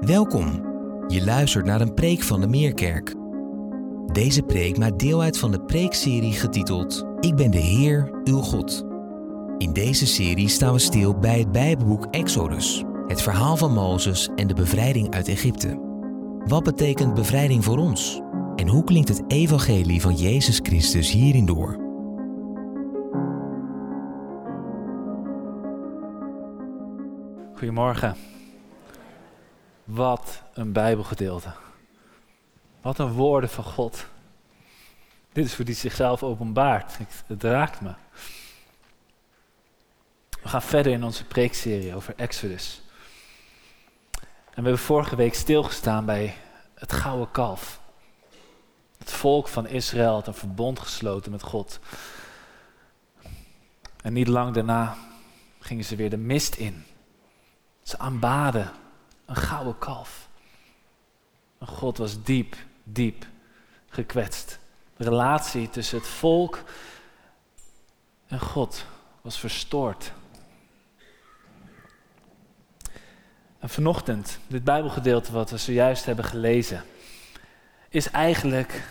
Welkom. Je luistert naar een preek van de Meerkerk. Deze preek maakt deel uit van de preekserie getiteld Ik ben de Heer, uw God. In deze serie staan we stil bij het Bijbelboek Exodus, het verhaal van Mozes en de bevrijding uit Egypte. Wat betekent bevrijding voor ons? En hoe klinkt het evangelie van Jezus Christus hierin door? Goedemorgen. Wat een Bijbelgedeelte. Wat een woorden van God. Dit is voor die zichzelf openbaart. Het raakt me. We gaan verder in onze preekserie over Exodus. En we hebben vorige week stilgestaan bij het gouden kalf. Het volk van Israël had een verbond gesloten met God. En niet lang daarna gingen ze weer de mist in. Ze aanbaden een gouden kalf. God was diep, diep gekwetst. De relatie tussen het volk en God was verstoord. En vanochtend, dit Bijbelgedeelte wat we zojuist hebben gelezen, is eigenlijk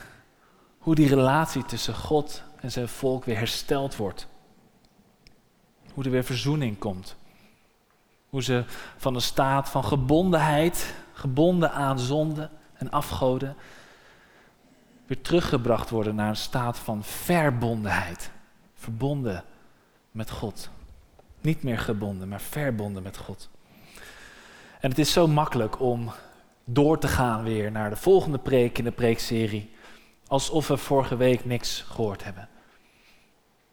hoe die relatie tussen God en zijn volk weer hersteld wordt. Hoe er weer verzoening komt. Hoe ze van een staat van gebondenheid, gebonden aan zonde en afgoden, weer teruggebracht worden naar een staat van verbondenheid. Verbonden met God. Niet meer gebonden, maar verbonden met God. En het is zo makkelijk om door te gaan weer naar de volgende preek in de preekserie, alsof we vorige week niks gehoord hebben.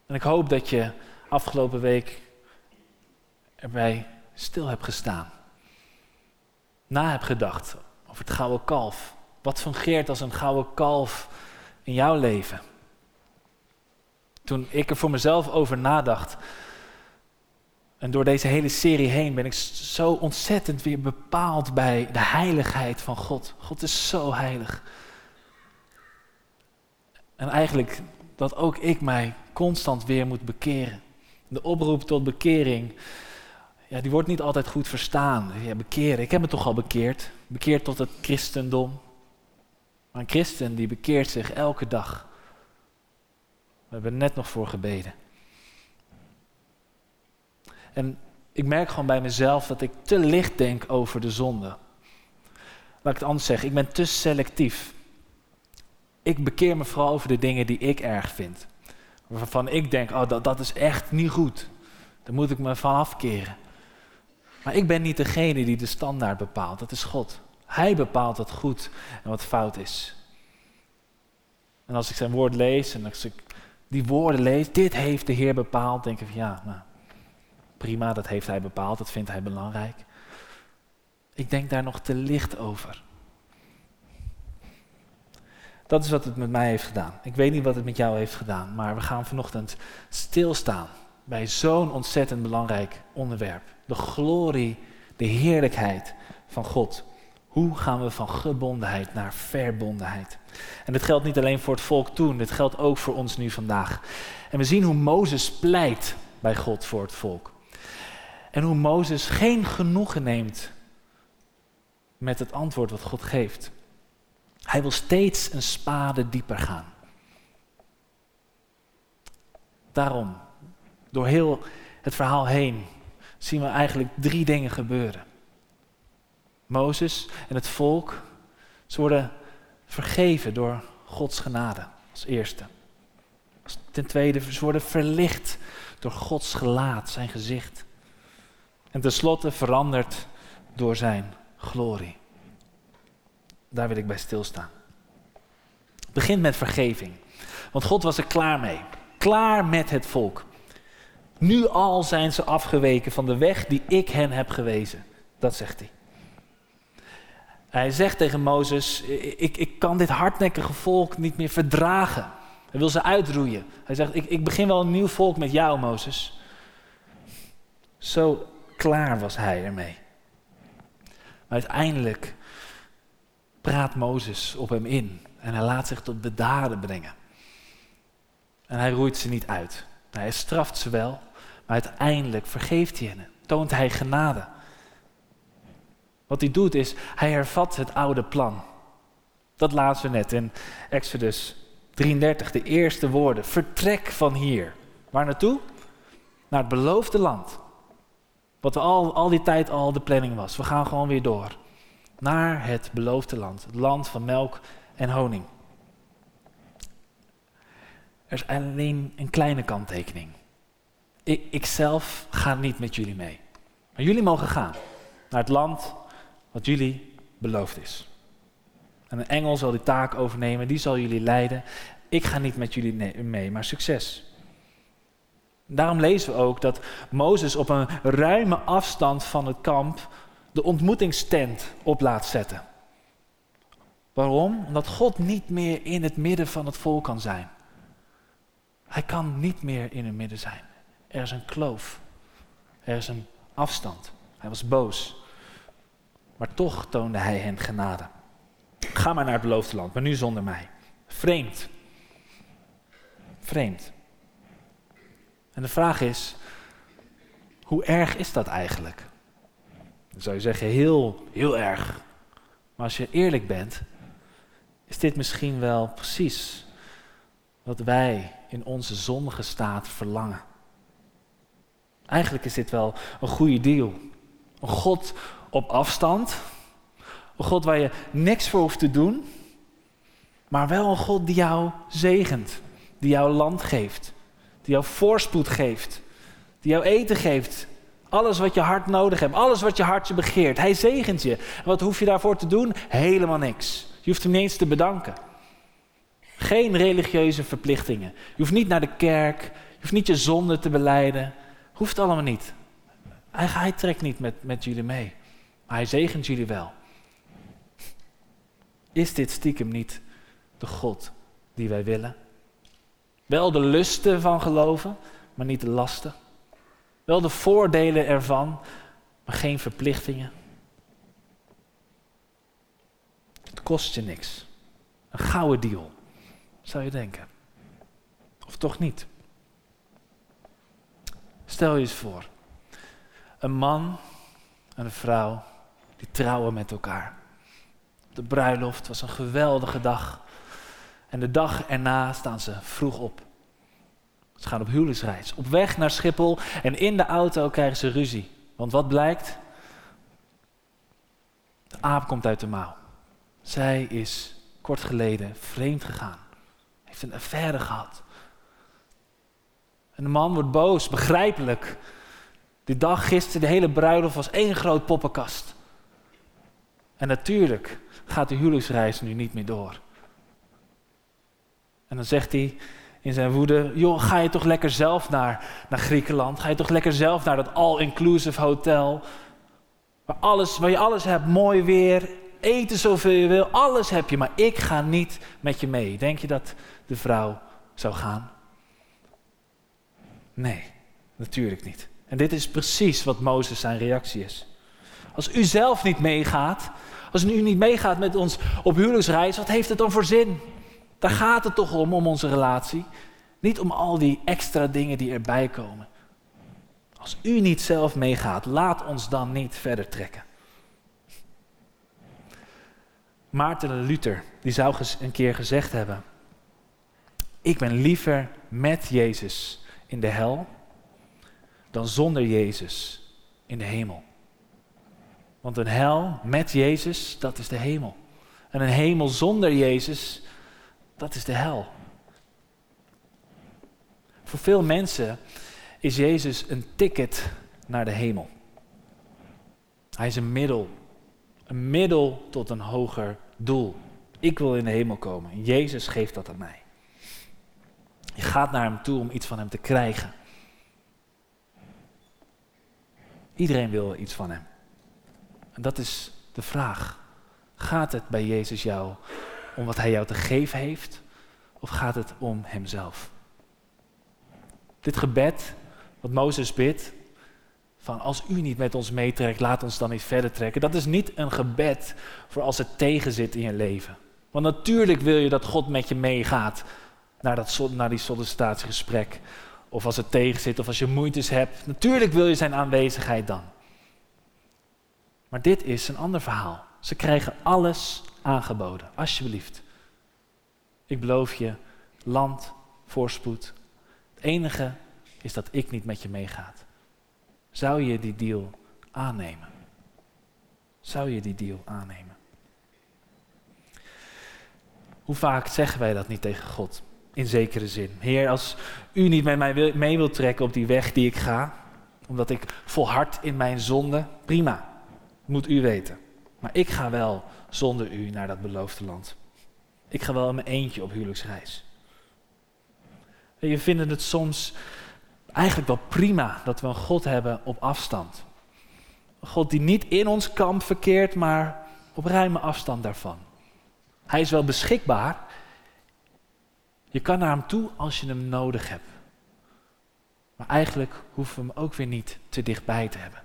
En ik hoop dat je afgelopen week erbij stil hebt gestaan. Na hebt gedacht over het gouden kalf. Wat fungeert als een gouden kalf in jouw leven? Toen ik er voor mezelf over nadacht, en door deze hele serie heen ben ik zo ontzettend weer bepaald bij de heiligheid van God. God is zo heilig. En eigenlijk dat ook ik mij constant weer moet bekeren. De oproep tot bekering, ja, die wordt niet altijd goed verstaan. Ja, ik heb me toch al bekeerd. Bekeerd tot het christendom. Maar een christen die bekeert zich elke dag. We hebben er net nog voor gebeden. En ik merk gewoon bij mezelf dat ik te licht denk over de zonde. Laat ik het anders zeggen, ik ben te selectief. Ik bekeer me vooral over de dingen die ik erg vind. Waarvan ik denk, oh dat, dat is echt niet goed. Daar moet ik me van afkeren. Maar ik ben niet degene die de standaard bepaalt, dat is God. Hij bepaalt wat goed en wat fout is. En als ik zijn woord lees en als ik die woorden lees, dit heeft de Heer bepaald, denk ik van ja, nou, prima, dat heeft hij bepaald, dat vindt hij belangrijk. Ik denk daar nog te licht over. Dat is wat het met mij heeft gedaan. Ik weet niet wat het met jou heeft gedaan, maar we gaan vanochtend stilstaan bij zo'n ontzettend belangrijk onderwerp. De glorie, de heerlijkheid van God. Hoe gaan we van gebondenheid naar verbondenheid? En dit geldt niet alleen voor het volk toen, dit geldt ook voor ons nu vandaag. En we zien hoe Mozes pleit bij God voor het volk. En hoe Mozes geen genoegen neemt met het antwoord wat God geeft. Hij wil steeds een spade dieper gaan. Daarom, door heel het verhaal heen, zien we eigenlijk drie dingen gebeuren. Mozes en het volk, ze worden vergeven door Gods genade als eerste. Ten tweede, ze worden verlicht door Gods gelaat, zijn gezicht. En tenslotte veranderd door zijn glorie. Daar wil ik bij stilstaan. Het begint met vergeving. Want God was er klaar mee. Klaar met het volk. Nu al zijn ze afgeweken van de weg die ik hen heb gewezen. Dat zegt hij. Hij zegt tegen Mozes: ik, ik kan dit hardnekkige volk niet meer verdragen. Hij wil ze uitroeien. Hij zegt: ik, ik begin wel een nieuw volk met jou, Mozes. Zo klaar was hij ermee. Maar uiteindelijk praat Mozes op hem in en hij laat zich tot bedaden brengen. En hij roeit ze niet uit. Hij straft ze wel, maar uiteindelijk vergeeft hij hen. Toont hij genade. Wat hij doet is, hij hervat het oude plan. Dat lazen we net in Exodus 33, de eerste woorden. Vertrek van hier. Waar naartoe? Naar het beloofde land. Wat al, al die tijd al de planning was. We gaan gewoon weer door. Naar het beloofde land. Het land van melk en honing. Er is alleen een kleine kanttekening. Ik, ik zelf ga niet met jullie mee. Maar jullie mogen gaan naar het land wat jullie beloofd is. En een engel zal die taak overnemen, die zal jullie leiden. Ik ga niet met jullie mee, maar succes. Daarom lezen we ook dat Mozes op een ruime afstand van het kamp de ontmoetingstent op laat zetten. Waarom? Omdat God niet meer in het midden van het volk kan zijn. Hij kan niet meer in het midden zijn. Er is een kloof. Er is een afstand. Hij was boos. Maar toch toonde hij hen genade. Ga maar naar het beloofde land, maar nu zonder mij. Vreemd. Vreemd. En de vraag is, hoe erg is dat eigenlijk? Dan zou je zeggen, heel, heel erg. Maar als je eerlijk bent, is dit misschien wel precies wat wij in onze zondige staat verlangen. Eigenlijk is dit wel een goede deal. Een God op afstand. Een God waar je niks voor hoeft te doen. Maar wel een God die jou zegent. Die jou land geeft. Die jou voorspoed geeft. Die jou eten geeft. Alles wat je hart nodig hebt. Alles wat je hartje begeert. Hij zegent je. En wat hoef je daarvoor te doen? Helemaal niks. Je hoeft hem niet eens te bedanken. Geen religieuze verplichtingen. Je hoeft niet naar de kerk. Je hoeft niet je zonde te beleiden. Hoeft allemaal niet. Hij, trekt niet met, met jullie mee. Maar hij zegent jullie wel. Is dit stiekem niet de God die wij willen? Wel de lusten van geloven, maar niet de lasten. Wel de voordelen ervan, maar geen verplichtingen. Het kost je niks. Een gouden deal, zou je denken. Of toch niet? Stel je eens voor. Een man en een vrouw die trouwen met elkaar. De bruiloft was een geweldige dag. En de dag erna staan ze vroeg op. Ze gaan op huwelijksreis, op weg naar Schiphol en in de auto krijgen ze ruzie. Want wat blijkt? De aap komt uit de mouw. Zij is kort geleden vreemd gegaan. Heeft een affaire gehad. En de man wordt boos, begrijpelijk. Die dag gisteren, de hele bruiloft was één groot poppenkast. En natuurlijk gaat de huwelijksreis nu niet meer door. En dan zegt hij in zijn woede: Joh, ga je toch lekker zelf naar, naar Griekenland? Ga je toch lekker zelf naar dat all-inclusive hotel? Waar, alles, waar je alles hebt, mooi weer, eten zoveel je wil, alles heb je, maar ik ga niet met je mee. Denk je dat de vrouw zou gaan? Nee, natuurlijk niet. En dit is precies wat Mozes zijn reactie is. Als u zelf niet meegaat, als u niet meegaat met ons op huwelijksreis, wat heeft het dan voor zin? Daar gaat het toch om, om onze relatie. Niet om al die extra dingen die erbij komen. Als u niet zelf meegaat, laat ons dan niet verder trekken. Maarten Luther, die zou een keer gezegd hebben: Ik ben liever met Jezus in de hel dan zonder Jezus in de hemel. Want een hel met Jezus, dat is de hemel. En een hemel zonder Jezus, dat is de hel. Voor veel mensen is Jezus een ticket naar de hemel. Hij is een middel. Een middel tot een hoger doel. Ik wil in de hemel komen. Jezus geeft dat aan mij. Je gaat naar hem toe om iets van hem te krijgen. Iedereen wil iets van hem. En dat is de vraag. Gaat het bij Jezus jou om wat hij jou te geven heeft? Of gaat het om hemzelf? Dit gebed, wat Mozes bidt, van als u niet met ons meetrekt, laat ons dan niet verder trekken. Dat is niet een gebed voor als het tegenzit in je leven. Want natuurlijk wil je dat God met je meegaat naar, dat, naar die sollicitatiegesprek. Of als het tegenzit of als je moeites hebt. Natuurlijk wil je zijn aanwezigheid dan. Maar dit is een ander verhaal. Ze krijgen alles aangeboden, alsjeblieft. Ik beloof je land, voorspoed. Het enige is dat ik niet met je meegaat. Zou je die deal aannemen? Zou je die deal aannemen? Hoe vaak zeggen wij dat niet tegen God? In zekere zin. Heer, als u niet met mij mee wilt trekken op die weg die ik ga, omdat ik volhard in mijn zonde, prima. Moet u weten. Maar ik ga wel zonder u naar dat beloofde land. Ik ga wel in mijn eentje op huwelijksreis. En je vindt het soms eigenlijk wel prima dat we een God hebben op afstand. Een God die niet in ons kamp verkeert, maar op ruime afstand daarvan. Hij is wel beschikbaar. Je kan naar hem toe als je hem nodig hebt. Maar eigenlijk hoeven we hem ook weer niet te dichtbij te hebben.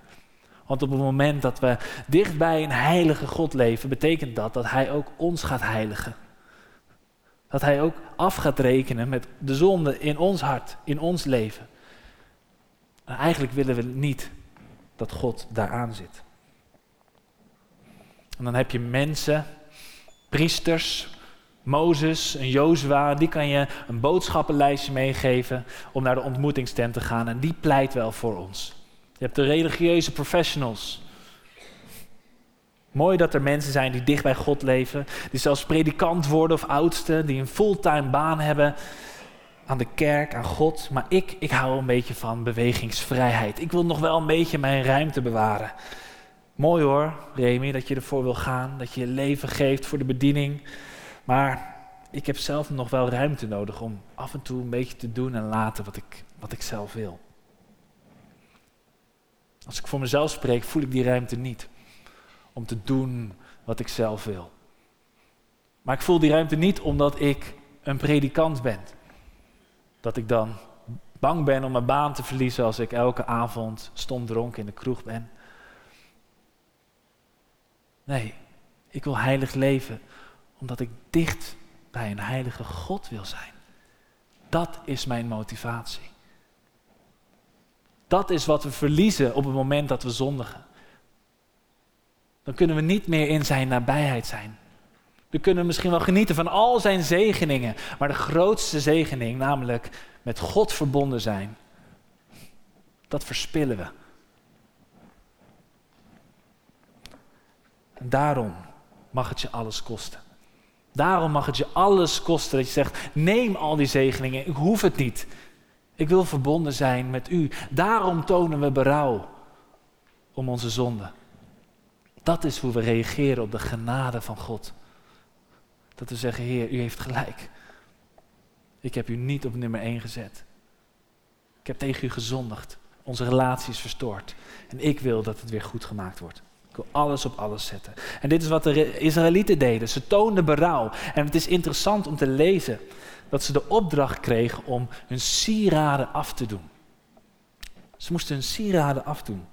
Want op het moment dat we dichtbij een heilige God leven, betekent dat dat Hij ook ons gaat heiligen. Dat Hij ook af gaat rekenen met de zonde in ons hart, in ons leven. En eigenlijk willen we niet dat God daaraan zit. En dan heb je mensen, priesters, Mozes, een Jozua, die kan je een boodschappenlijstje meegeven om naar de ontmoetingstent te gaan. En die pleit wel voor ons. Je hebt de religieuze professionals. Mooi dat er mensen zijn die dicht bij God leven, die zelfs predikant worden of oudste, die een fulltime baan hebben aan de kerk, aan God. Maar ik, ik hou een beetje van bewegingsvrijheid. Ik wil nog wel een beetje mijn ruimte bewaren. Mooi hoor, Remy, dat je ervoor wil gaan, dat je je leven geeft voor de bediening. Maar ik heb zelf nog wel ruimte nodig om af en toe een beetje te doen en laten wat ik, wat ik zelf wil. Als ik voor mezelf spreek, voel ik die ruimte niet om te doen wat ik zelf wil. Maar ik voel die ruimte niet omdat ik een predikant ben. Dat ik dan bang ben om mijn baan te verliezen als ik elke avond stond dronken in de kroeg ben. Nee, ik wil heilig leven omdat ik dicht bij een heilige God wil zijn. Dat is mijn motivatie. Dat is wat we verliezen op het moment dat we zondigen. Dan kunnen we niet meer in zijn nabijheid zijn. Dan kunnen we misschien wel genieten van al zijn zegeningen. Maar de grootste zegening, namelijk met God verbonden zijn, dat verspillen we. En daarom mag het je alles kosten. Daarom mag het je alles kosten dat je zegt: neem al die zegeningen, ik hoef het niet. Ik wil verbonden zijn met u. Daarom tonen we berouw om onze zonde. Dat is hoe we reageren op de genade van God. Dat we zeggen, Heer, u heeft gelijk. Ik heb u niet op nummer 1 gezet. Ik heb tegen u gezondigd. Onze relatie is verstoord. En ik wil dat het weer goed gemaakt wordt. Ik wil alles op alles zetten. En dit is wat de Israëlieten deden. Ze toonden berouw. En het is interessant om te lezen dat ze de opdracht kregen om hun sieraden af te doen. Ze moesten hun sieraden afdoen.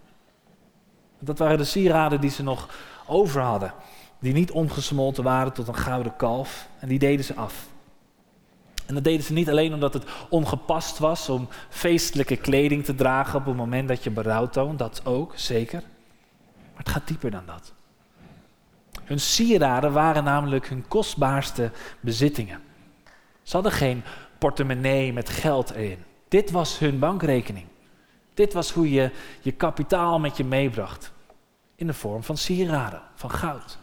Dat waren de sieraden die ze nog over hadden. Die niet omgesmolten waren tot een gouden kalf. En die deden ze af. En dat deden ze niet alleen omdat het ongepast was om feestelijke kleding te dragen op het moment dat je berouw toont. Dat ook, zeker. Maar het gaat dieper dan dat. Hun sieraden waren namelijk hun kostbaarste bezittingen. Ze hadden geen portemonnee met geld erin. Dit was hun bankrekening. Dit was hoe je je kapitaal met je meebracht. In de vorm van sieraden, van goud.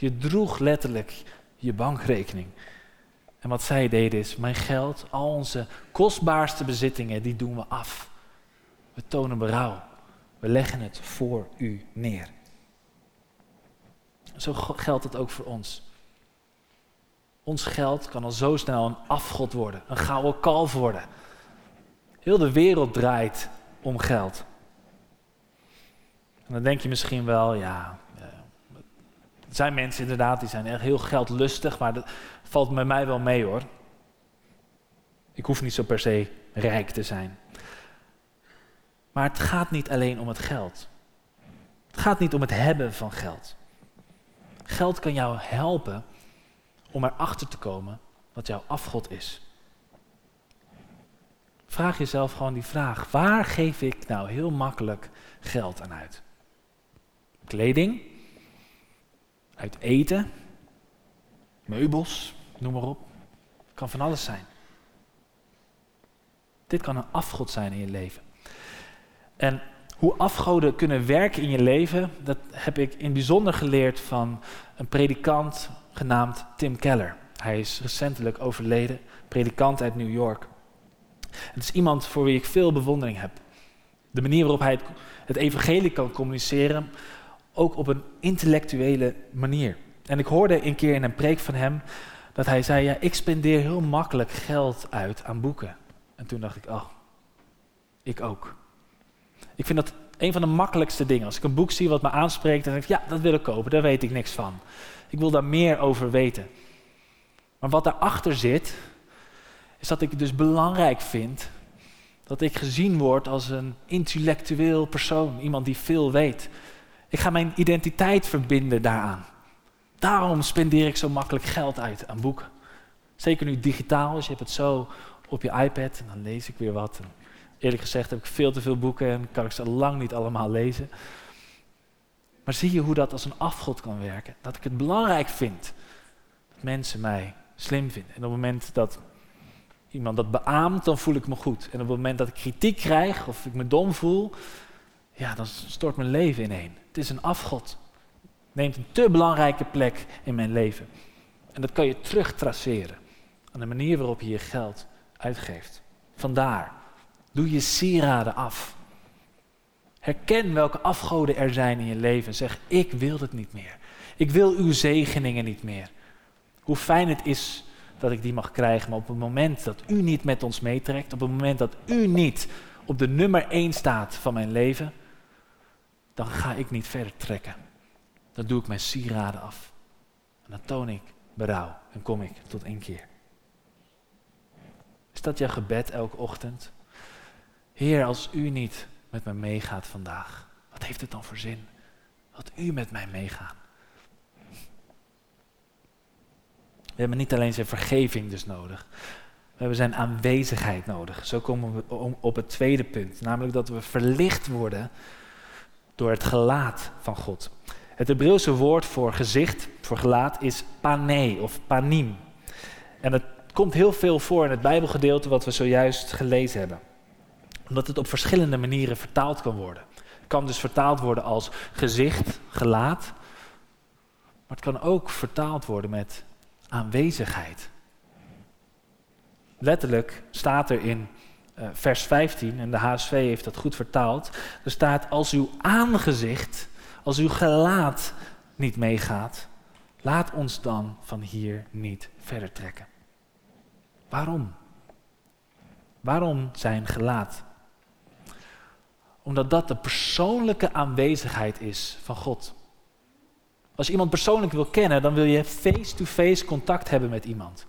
Je droeg letterlijk je bankrekening. En wat zij deden is, mijn geld, al onze kostbaarste bezittingen, die doen we af. We tonen berouw. We leggen het voor u neer. Zo geldt het ook voor ons. Ons geld kan al zo snel een afgod worden, een gouden kalf worden. Heel de wereld draait om geld. En dan denk je misschien wel, ja, er zijn mensen inderdaad die zijn echt heel geldlustig, maar dat valt met mij wel mee hoor. Ik hoef niet zo per se rijk te zijn. Maar het gaat niet alleen om het geld. Het gaat niet om het hebben van geld. Geld kan jou helpen om erachter te komen wat jouw afgod is. Vraag jezelf gewoon die vraag: waar geef ik nou heel makkelijk geld aan uit? Kleding, uit eten, meubels, noem maar op. Kan van alles zijn. Dit kan een afgod zijn in je leven. En hoe afgoden kunnen werken in je leven, dat heb ik in bijzonder geleerd van een predikant genaamd Tim Keller. Hij is recentelijk overleden, predikant uit New York. Het is iemand voor wie ik veel bewondering heb. De manier waarop hij het, het evangelie kan communiceren, ook op een intellectuele manier. En ik hoorde een keer in een preek van hem dat hij zei: Ja, ik spendeer heel makkelijk geld uit aan boeken. En toen dacht ik: Oh, ik ook. Ik vind dat een van de makkelijkste dingen. Als ik een boek zie wat me aanspreekt, dan denk ik: Ja, dat wil ik kopen, daar weet ik niks van. Ik wil daar meer over weten. Maar wat daarachter zit, is dat ik het dus belangrijk vind dat ik gezien word als een intellectueel persoon, iemand die veel weet. Ik ga mijn identiteit verbinden daaraan. Daarom spendeer ik zo makkelijk geld uit aan boeken. Zeker nu digitaal, dus je hebt het zo op je iPad en dan lees ik weer wat. Eerlijk gezegd heb ik veel te veel boeken en kan ik ze lang niet allemaal lezen. Maar zie je hoe dat als een afgod kan werken? Dat ik het belangrijk vind dat mensen mij slim vinden. En op het moment dat iemand dat beaamt, dan voel ik me goed. En op het moment dat ik kritiek krijg of ik me dom voel, ja, dan stort mijn leven ineen. Het is een afgod. Neemt een te belangrijke plek in mijn leven. En dat kan je terugtraceren aan de manier waarop je je geld uitgeeft. Vandaar, doe je sieraden af. Herken welke afgoden er zijn in je leven. Zeg, ik wil het niet meer. Ik wil uw zegeningen niet meer. Hoe fijn het is dat ik die mag krijgen. Maar op het moment dat u niet met ons meetrekt, op het moment dat u niet op de nummer 1 staat van mijn leven, dan ga ik niet verder trekken. Dan doe ik mijn sieraden af. En dan toon ik berouw en kom ik tot één keer. Is dat jouw gebed elke ochtend? Heer, als u niet met me meegaat vandaag, wat heeft het dan voor zin? Dat u met mij meegaat. We hebben niet alleen zijn vergeving dus nodig. We hebben zijn aanwezigheid nodig. Zo komen we op het tweede punt, namelijk dat we verlicht worden door het gelaat van God. Het Hebreeuwse woord voor gezicht, voor gelaat, is pane of panim. En het komt heel veel voor in het Bijbelgedeelte wat we zojuist gelezen hebben. Omdat het op verschillende manieren vertaald kan worden. Het kan dus vertaald worden als gezicht, gelaat. Maar het kan ook vertaald worden met aanwezigheid. Letterlijk staat er in vers 15, en de HSV heeft dat goed vertaald, er staat als uw aangezicht, als uw gelaat niet meegaat, laat ons dan van hier niet verder trekken. Waarom? Waarom zijn gelaat? Omdat dat de persoonlijke aanwezigheid is van God. Als je iemand persoonlijk wil kennen, dan wil je face-to-face contact hebben met iemand.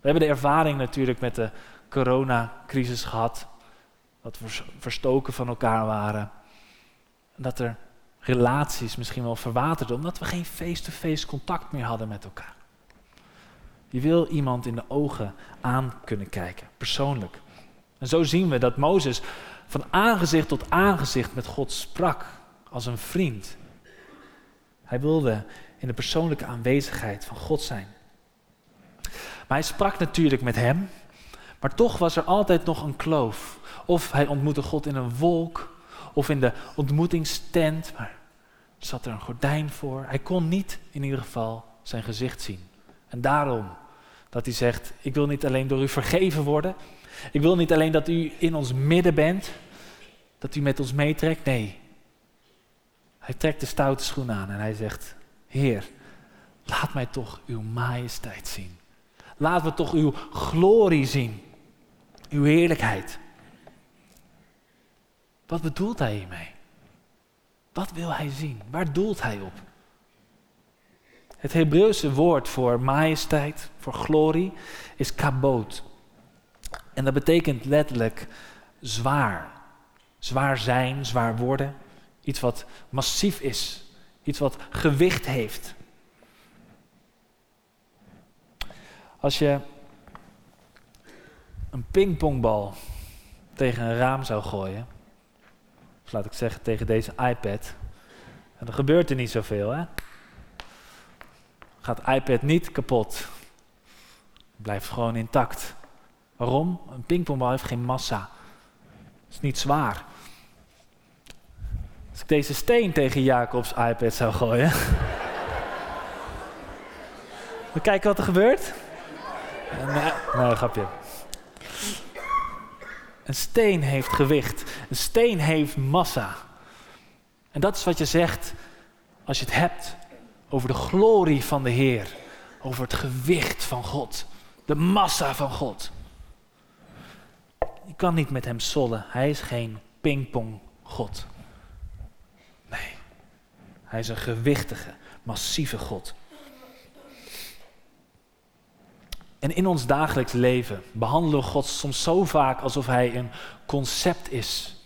We hebben de ervaring natuurlijk met de coronacrisis gehad. Dat we verstoken van elkaar waren. Dat er relaties misschien wel verwaterden, omdat we geen face-to-face contact meer hadden met elkaar. Je wil iemand in de ogen aan kunnen kijken, persoonlijk. En zo zien we dat Mozes van aangezicht tot aangezicht met God sprak als een vriend. Hij wilde in de persoonlijke aanwezigheid van God zijn. Maar hij sprak natuurlijk met hem, maar toch was er altijd nog een kloof. Of hij ontmoette God in een wolk, of in de ontmoetingstent, maar zat er een gordijn voor. Hij kon niet in ieder geval zijn gezicht zien. En daarom dat hij zegt, ik wil niet alleen door u vergeven worden, ik wil niet alleen dat u in ons midden bent, dat u met ons meetrekt, nee, hij trekt de stoute schoen aan en hij zegt: Heer, laat mij toch uw majesteit zien. Laat me toch uw glorie zien. Uw heerlijkheid. Wat bedoelt hij hiermee? Wat wil hij zien? Waar doelt hij op? Het Hebreeuwse woord voor majesteit, voor glorie, is kabot. En dat betekent letterlijk zwaar. Zwaar zijn, zwaar worden. Iets wat massief is. Iets wat gewicht heeft. Als je een pingpongbal tegen een raam zou gooien, of laat ik zeggen tegen deze iPad, dan gebeurt er niet zoveel, hè? gaat iPad niet kapot. Blijft gewoon intact. Waarom? Een pingpongbal heeft geen massa. is niet zwaar. Als ik deze steen tegen Jacobs iPad zou gooien. We kijken wat er gebeurt. Nee, nee, grapje. Een steen heeft gewicht. Een steen heeft massa. En dat is wat je zegt als je het hebt over de glorie van de Heer. Over het gewicht van God. De massa van God. Je kan niet met hem sollen. Hij is geen pingpong God. Nee. Hij is een gewichtige, massieve God. En in ons dagelijks leven behandelen we God soms zo vaak alsof Hij een concept is.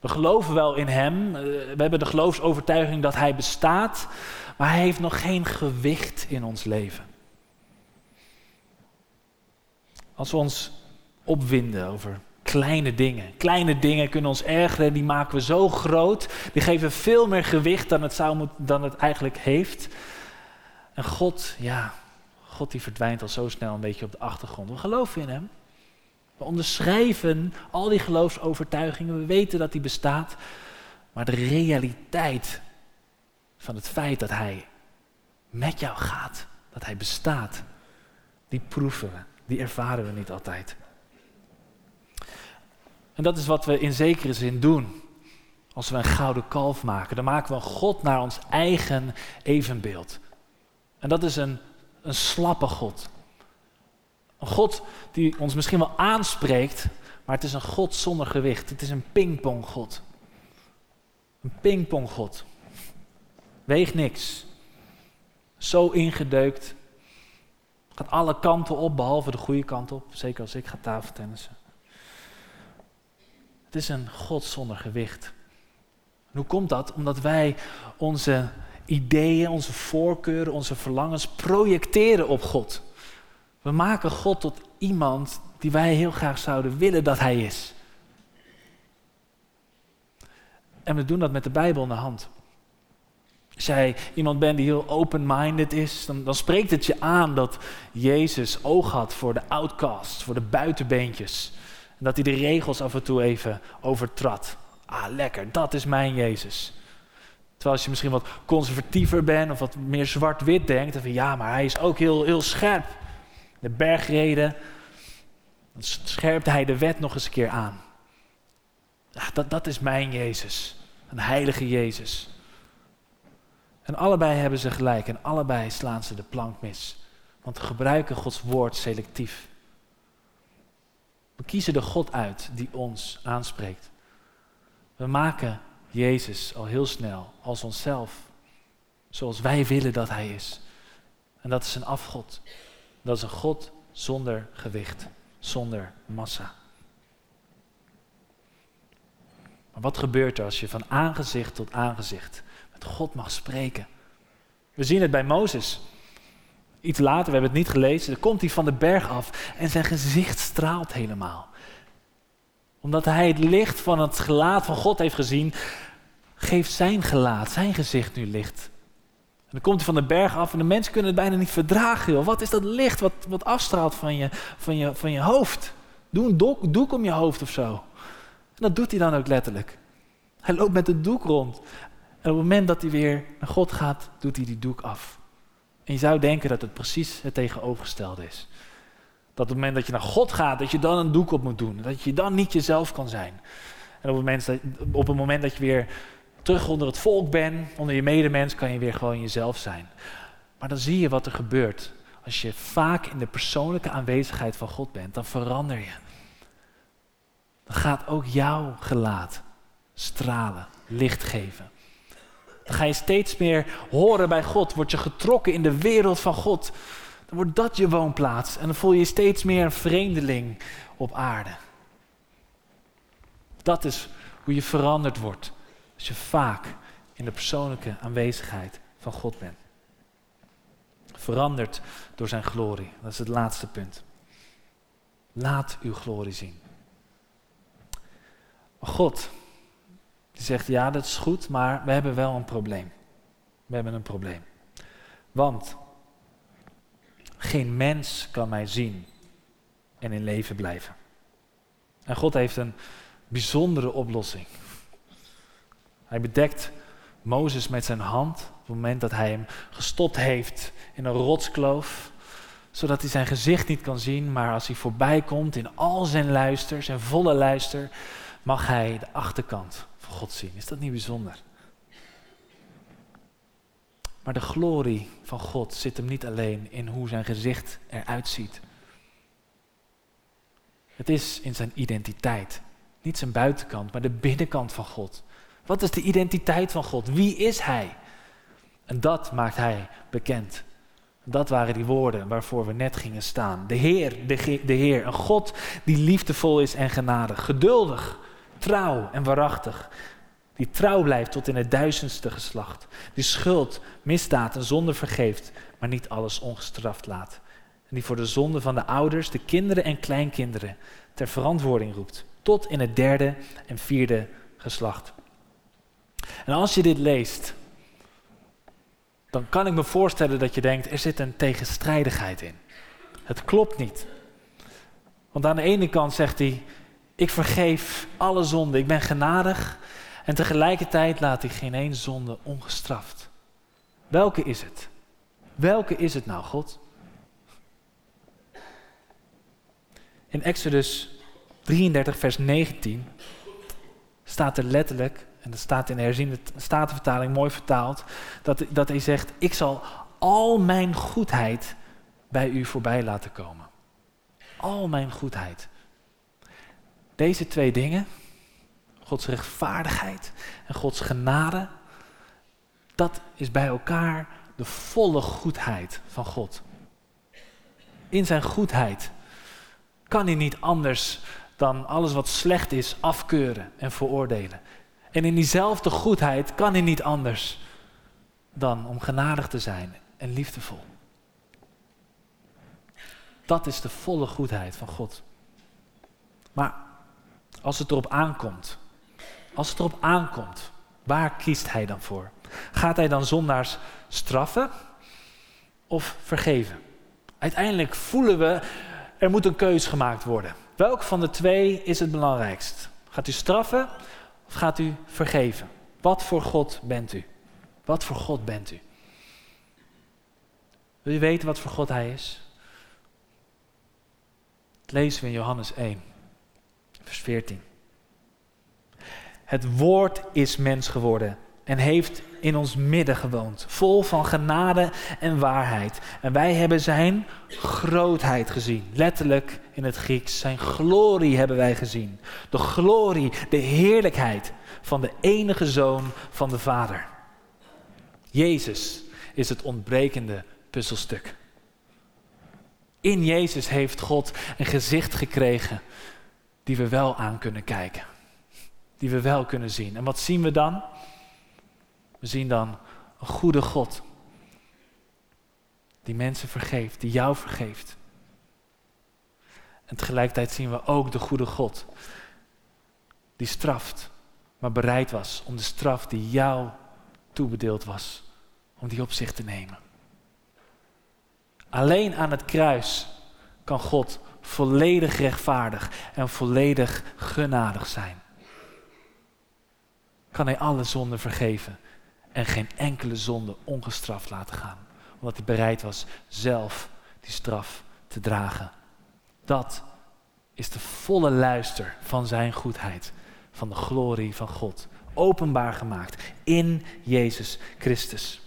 We geloven wel in Hem, eh, we hebben de geloofsovertuiging dat Hij bestaat, maar Hij heeft nog geen gewicht in ons leven. Als we ons opwinden over kleine dingen. Kleine dingen kunnen ons ergeren, die maken we zo groot. Die geven veel meer gewicht dan het, zou dan het eigenlijk heeft. En God, ja, God die verdwijnt al zo snel een beetje op de achtergrond. We geloven in Hem. We onderschrijven al die geloofsovertuigingen. We weten dat die bestaat. Maar de realiteit van het feit dat Hij met jou gaat, dat Hij bestaat, die proeven we. Die ervaren we niet altijd. En dat is wat we in zekere zin doen. Als we een gouden kalf maken, dan maken we een God naar ons eigen evenbeeld. En dat is een een slappe God. Een God die ons misschien wel aanspreekt, maar het is een God zonder gewicht. Het is een pingponggod. Een pingponggod. Weegt niks. Zo ingedeukt. Gaat alle kanten op, behalve de goede kant op. Zeker als ik ga tafeltennissen. Het is een God zonder gewicht. hoe komt dat? Omdat wij onze ideeën, onze voorkeuren, onze verlangens projecteren op God. We maken God tot iemand die wij heel graag zouden willen dat Hij is. En we doen dat met de Bijbel in de hand. Als jij iemand bent die heel open-minded is, dan, dan spreekt het je aan dat Jezus oog had voor de outcasts, voor de buitenbeentjes. En dat hij de regels af en toe even overtrad. Ah, lekker, dat is mijn Jezus. Terwijl als je misschien wat conservatiever bent of wat meer zwart-wit denkt, dan van ja, maar hij is ook heel, heel scherp. De bergreden, dan scherpt hij de wet nog eens een keer aan. Dat, dat is mijn Jezus, een heilige Jezus. En allebei hebben ze gelijk en allebei slaan ze de plank mis. Want we gebruiken Gods woord selectief. We kiezen de God uit die ons aanspreekt. We maken Jezus al heel snel als onszelf. Zoals wij willen dat Hij is. En dat is een afgod. Dat is een God zonder gewicht, zonder massa. Maar wat gebeurt er als je van aangezicht tot aangezicht met God mag spreken? We zien het bij Mozes. Iets later, we hebben het niet gelezen, dan komt hij van de berg af en zijn gezicht straalt helemaal omdat hij het licht van het gelaat van God heeft gezien, geeft zijn gelaat, zijn gezicht nu licht. En dan komt hij van de berg af en de mensen kunnen het bijna niet verdragen. Joh. Wat is dat licht wat, wat afstraalt van je, van, je, van je hoofd? Doe een doek, doek om je hoofd of zo. En dat doet hij dan ook letterlijk. Hij loopt met een doek rond. En op het moment dat hij weer naar God gaat, doet hij die doek af. En je zou denken dat het precies het tegenovergestelde is. Dat op het moment dat je naar God gaat, dat je dan een doek op moet doen. Dat je dan niet jezelf kan zijn. En op het moment dat, op het moment dat je weer terug onder het volk bent, onder je medemens, kan je weer gewoon jezelf zijn. Maar dan zie je wat er gebeurt. Als je vaak in de persoonlijke aanwezigheid van God bent, dan verander je. Dan gaat ook jouw gelaat stralen, licht geven. Dan ga je steeds meer horen bij God, word je getrokken in de wereld van God dan wordt dat je woonplaats. En dan voel je je steeds meer een vreemdeling op aarde. Dat is hoe je veranderd wordt. Als je vaak in de persoonlijke aanwezigheid van God bent. Veranderd door zijn glorie. Dat is het laatste punt. Laat uw glorie zien. God, die zegt ja, dat is goed, maar we hebben wel een probleem. We hebben een probleem. Want Geen mens kan mij zien en in leven blijven. En God heeft een bijzondere oplossing. Hij bedekt Mozes met zijn hand op het moment dat hij hem gestopt heeft in een rotskloof, zodat hij zijn gezicht niet kan zien, maar als hij voorbij komt in al zijn luister, zijn volle luister, mag hij de achterkant van God zien. Is dat niet bijzonder? Maar de glorie van God zit hem niet alleen in hoe zijn gezicht eruit ziet. Het is in zijn identiteit. Niet zijn buitenkant, maar de binnenkant van God. Wat is de identiteit van God? Wie is Hij? En dat maakt Hij bekend. Dat waren die woorden waarvoor we net gingen staan. De Heer, de, de Heer, een God die liefdevol is en genadig, geduldig, trouw en waarachtig. Die trouw blijft tot in het duizendste geslacht. Die schuld, misdaad en zonde vergeeft, maar niet alles ongestraft laat. En die voor de zonde van de ouders, de kinderen en kleinkinderen ter verantwoording roept. Tot in het derde en vierde geslacht. En als je dit leest, dan kan ik me voorstellen dat je denkt, er zit een tegenstrijdigheid in. Het klopt niet. Want aan de ene kant zegt hij, ik vergeef alle zonden, ik ben genadig. En tegelijkertijd laat hij geen één zonde ongestraft. Welke is het? Welke is het nou, God? In Exodus 33, vers 19 staat er letterlijk, en dat staat in de herziende statenvertaling mooi vertaald, dat, dat hij zegt, ik zal al mijn goedheid bij u voorbij laten komen. Al mijn goedheid. Deze twee dingen, Gods rechtvaardigheid en Gods genade, dat is bij elkaar de volle goedheid van God. In zijn goedheid kan hij niet anders dan alles wat slecht is afkeuren en veroordelen. En in diezelfde goedheid kan hij niet anders dan om genadig te zijn en liefdevol. Dat is de volle goedheid van God. Maar als het erop aankomt, als het erop aankomt, waar kiest hij dan voor? Gaat hij dan zondaars straffen of vergeven? Uiteindelijk voelen we, er moet een keus gemaakt worden. Welk van de twee is het belangrijkst? Gaat u straffen of gaat u vergeven? Wat voor God bent u? Wat voor God bent u? Wil je weten wat voor God Hij is? Dat lezen we in Johannes 1, vers 14. Het woord is mens geworden en heeft in ons midden gewoond, vol van genade en waarheid. En wij hebben zijn grootheid gezien, letterlijk in het Grieks. Zijn glorie hebben wij gezien. De glorie, de heerlijkheid van de enige zoon van de Vader. Jezus is het ontbrekende puzzelstuk. In Jezus heeft God een gezicht gekregen die we wel aan kunnen kijken. Die we wel kunnen zien. En wat zien we dan? We zien dan een goede God. Die mensen vergeeft, die jou vergeeft. En tegelijkertijd zien we ook de goede God. Die straft, maar bereid was om de straf die jou toebedeeld was, om die op zich te nemen. Alleen aan het kruis kan God volledig rechtvaardig en volledig genadig zijn. Kan hij alle zonden vergeven en geen enkele zonde ongestraft laten gaan. Omdat hij bereid was zelf die straf te dragen. Dat is de volle luister van zijn goedheid, van de glorie van God. Openbaar gemaakt in Jezus Christus.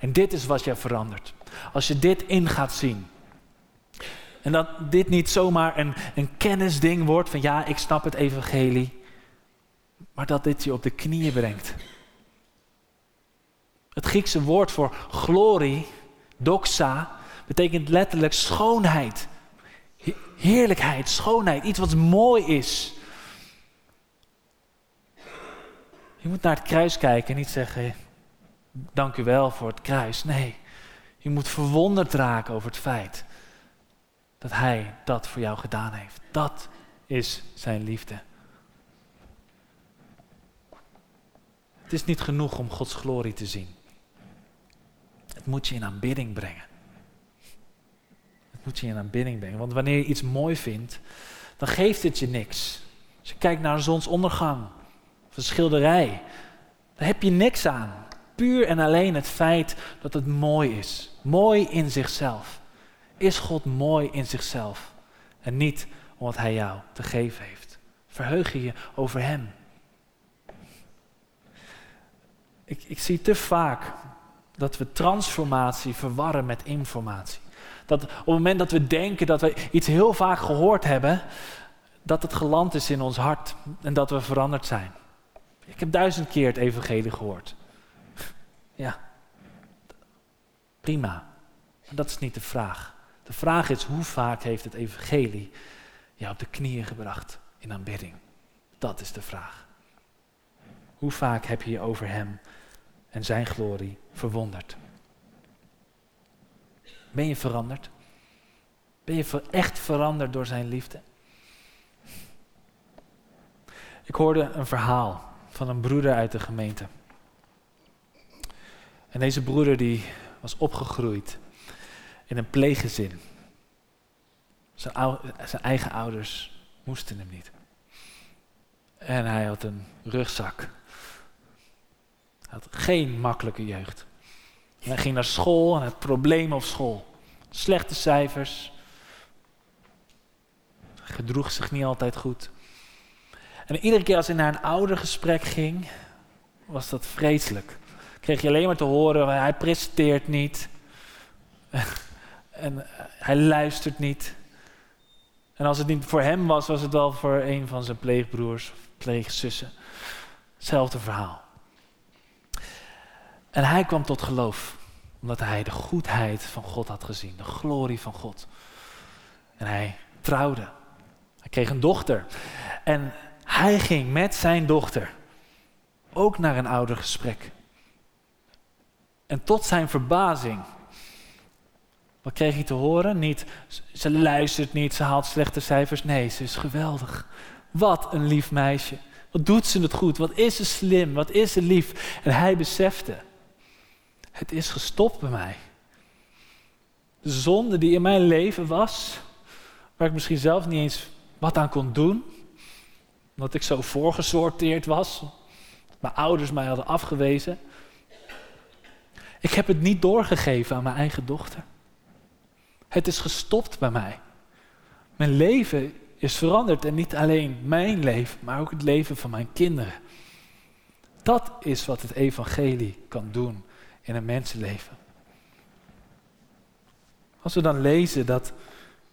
En dit is wat jij verandert. Als je dit in gaat zien. En dat dit niet zomaar een, een kennisding wordt van ja, ik snap het evangelie. Maar dat dit je op de knieën brengt. Het Griekse woord voor glorie, doxa, betekent letterlijk schoonheid. Heerlijkheid, schoonheid, iets wat mooi is. Je moet naar het kruis kijken en niet zeggen, dank u wel voor het kruis. Nee, je moet verwonderd raken over het feit dat Hij dat voor jou gedaan heeft. Dat is Zijn liefde. Het is niet genoeg om Gods glorie te zien. Het moet je in aanbidding brengen. moet je in aanbidding brengen. Want wanneer je iets mooi vindt, dan geeft het je niks. Als je kijkt naar een zonsondergang of een schilderij, daar heb je niks aan. Puur en alleen het feit dat het mooi is. Mooi in zichzelf. Is God mooi in zichzelf? En niet om wat Hij jou te geven heeft. Verheug je je over Hem. Ik, ik zie te vaak dat we transformatie verwarren met informatie. Dat op het moment dat we denken dat we iets heel vaak gehoord hebben, dat het geland is in ons hart en dat we veranderd zijn. Ik heb duizend keer het evangelie gehoord. Ja, prima. Maar dat is niet de vraag. De vraag is hoe vaak heeft het evangelie jou op de knieën gebracht in aanbidding? Dat is de vraag. Hoe vaak heb je je over Hem en Zijn glorie verwonderd? Ben je veranderd? Ben je echt veranderd door Zijn liefde? Ik hoorde een verhaal van een broeder uit de gemeente. En deze broeder die was opgegroeid in een pleeggezin. Zijn, zijn eigen ouders moesten hem niet. En hij had een rugzak. Hij had geen makkelijke jeugd. Hij ging naar school en had problemen op school. Slechte cijfers. Gedroeg zich niet altijd goed. En iedere keer als hij naar een oudergesprek ging, was dat vreselijk. Kreeg je alleen maar te horen, hij presteert niet. en hij luistert niet. En als het niet voor hem was, was het wel voor een van zijn pleegbroers of pleegzussen. Hetzelfde verhaal. En hij kwam tot geloof, omdat hij de goedheid van God had gezien, de glorie van God. En hij trouwde. Hij kreeg een dochter. En hij ging met zijn dochter ook naar een oudergesprek. En tot zijn verbazing, wat kreeg hij te horen? Niet, ze luistert niet, ze haalt slechte cijfers. Nee, ze is geweldig. Wat een lief meisje. Wat doet ze het goed? Wat is ze slim? Wat is ze lief? En hij besefte, het is gestopt bij mij. De zonde die in mijn leven was, waar ik misschien zelf niet eens wat aan kon doen, omdat ik zo voorgesorteerd was, mijn ouders mij hadden afgewezen. Ik heb het niet doorgegeven aan mijn eigen dochter. Het is gestopt bij mij. Mijn leven is veranderd en niet alleen mijn leven, maar ook het leven van mijn kinderen. Dat is wat het evangelie kan doen in een mensenleven. Als we dan lezen dat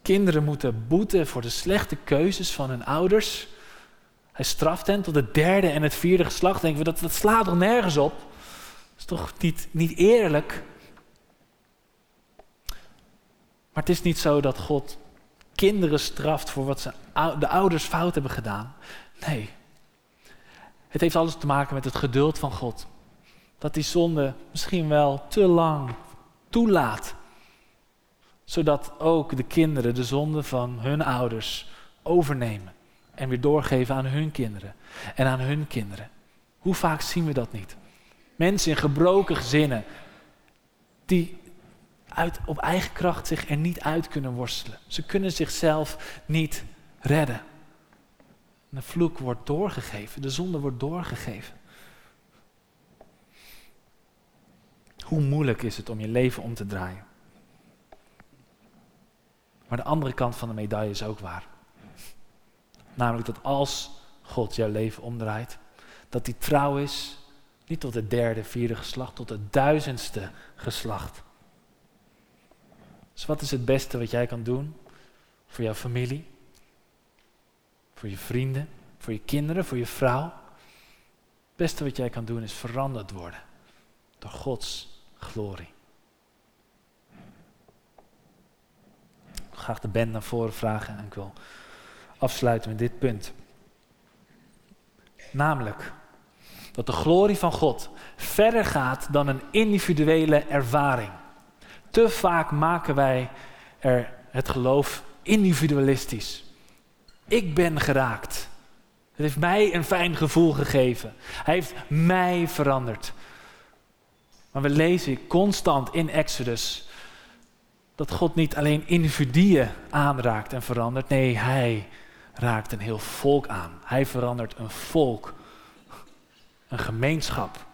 kinderen moeten boeten voor de slechte keuzes van hun ouders, hij straft hen tot het derde en het vierde geslacht. Denken we, dat, dat slaat toch nergens op? Dat is toch niet, niet eerlijk? Maar het is niet zo dat God kinderen straft voor wat ze, de ouders fout hebben gedaan. Nee. Het heeft alles te maken met het geduld van God. Dat die zonde misschien wel te lang toelaat. Zodat ook de kinderen de zonde van hun ouders overnemen en weer doorgeven aan hun kinderen en aan hun kinderen. Hoe vaak zien we dat niet? Mensen in gebroken gezinnen die uit, op eigen kracht zich er niet uit kunnen worstelen. Ze kunnen zichzelf niet redden. De vloek wordt doorgegeven, de zonde wordt doorgegeven. Hoe moeilijk is het om je leven om te draaien? Maar de andere kant van de medaille is ook waar. Namelijk dat als God jouw leven omdraait, dat hij trouw is, niet tot het derde, vierde geslacht, tot het duizendste geslacht. Dus wat is het beste wat jij kan doen voor jouw familie, voor je vrienden, voor je kinderen, voor je vrouw? Het beste wat jij kan doen is veranderd worden door Gods glorie. Ik graag de band naar voren vragen en ik wil afsluiten met dit punt. Namelijk dat de glorie van God verder gaat dan een individuele ervaring. Te vaak maken wij er het geloof individualistisch. Ik ben geraakt. Het heeft mij een fijn gevoel gegeven. Hij heeft mij veranderd. Maar we lezen constant in Exodus dat God niet alleen individuen aanraakt en verandert. Nee, hij raakt een heel volk aan. Hij verandert een volk, een gemeenschap.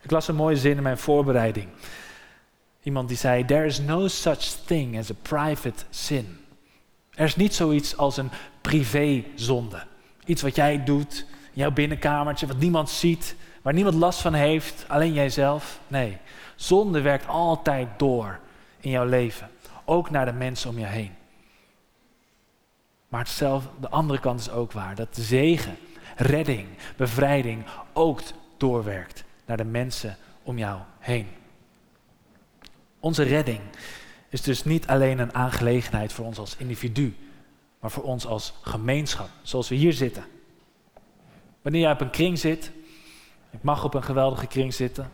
Ik las een mooie zin in mijn voorbereiding. Iemand die zei: There is no such thing as a private sin. Er is niet zoiets als een privézonde. Iets wat jij doet in jouw binnenkamertje, wat niemand ziet, waar niemand last van heeft, alleen jijzelf. Nee, zonde werkt altijd door in jouw leven, ook naar de mensen om je heen. Maar de andere kant is ook waar, dat zegen, redding, bevrijding ook doorwerkt naar de mensen om jou heen. Onze redding is dus niet alleen een aangelegenheid voor ons als individu, maar voor ons als gemeenschap, zoals we hier zitten. Wanneer jij op een kring zit, ik mag op een geweldige kring zitten,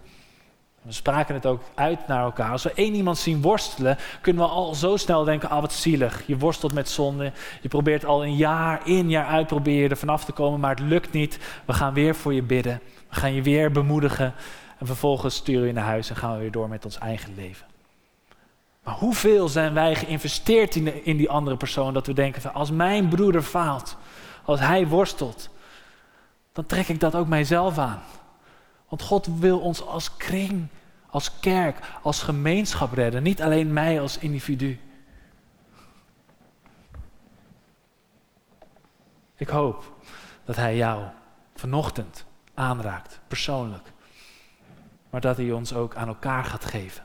we spraken het ook uit naar elkaar. Als we één iemand zien worstelen, kunnen we al zo snel denken: ah, wat zielig. Je worstelt met zonde. Je probeert al een jaar in, jaar uit proberen er vanaf te komen, maar het lukt niet. We gaan weer voor je bidden. We gaan je weer bemoedigen. En vervolgens sturen we je naar huis en gaan we weer door met ons eigen leven. Maar hoeveel zijn wij geïnvesteerd in, in die andere persoon dat we denken: van, als mijn broeder faalt, als hij worstelt, dan trek ik dat ook mijzelf aan. Want God wil ons als kring, als kerk, als gemeenschap redden. Niet alleen mij als individu. Ik hoop dat Hij jou vanochtend aanraakt, persoonlijk. Maar dat Hij ons ook aan elkaar gaat geven.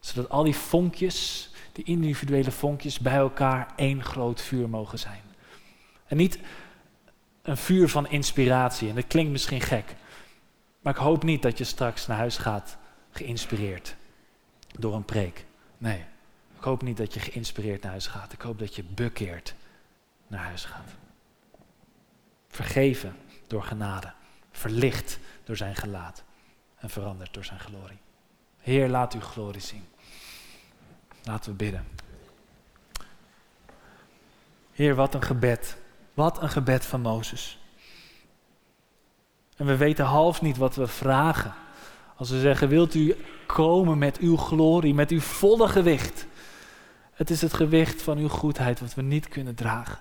Zodat al die vonkjes, die individuele vonkjes, bij elkaar één groot vuur mogen zijn. En niet een vuur van inspiratie. En dat klinkt misschien gek. Maar ik hoop niet dat je straks naar huis gaat geïnspireerd door een preek. Nee, ik hoop niet dat je geïnspireerd naar huis gaat. Ik hoop dat je bekeerd naar huis gaat. Vergeven door genade, verlicht door zijn gelaat en veranderd door zijn glorie. Heer, laat uw glorie zien. Laten we bidden. Heer, wat een gebed. Wat een gebed van Mozes. En we weten half niet wat we vragen. Als we zeggen, wilt u komen met uw glorie, met uw volle gewicht. Het is het gewicht van uw goedheid wat we niet kunnen dragen.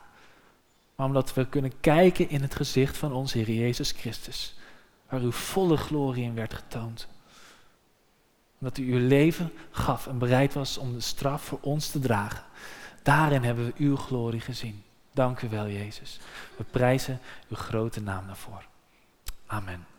Maar omdat we kunnen kijken in het gezicht van onze Heer Jezus Christus. Waar uw volle glorie in werd getoond. Omdat u uw leven gaf en bereid was om de straf voor ons te dragen. Daarin hebben we uw glorie gezien. Dank u wel, Jezus. We prijzen uw grote naam daarvoor. Amen.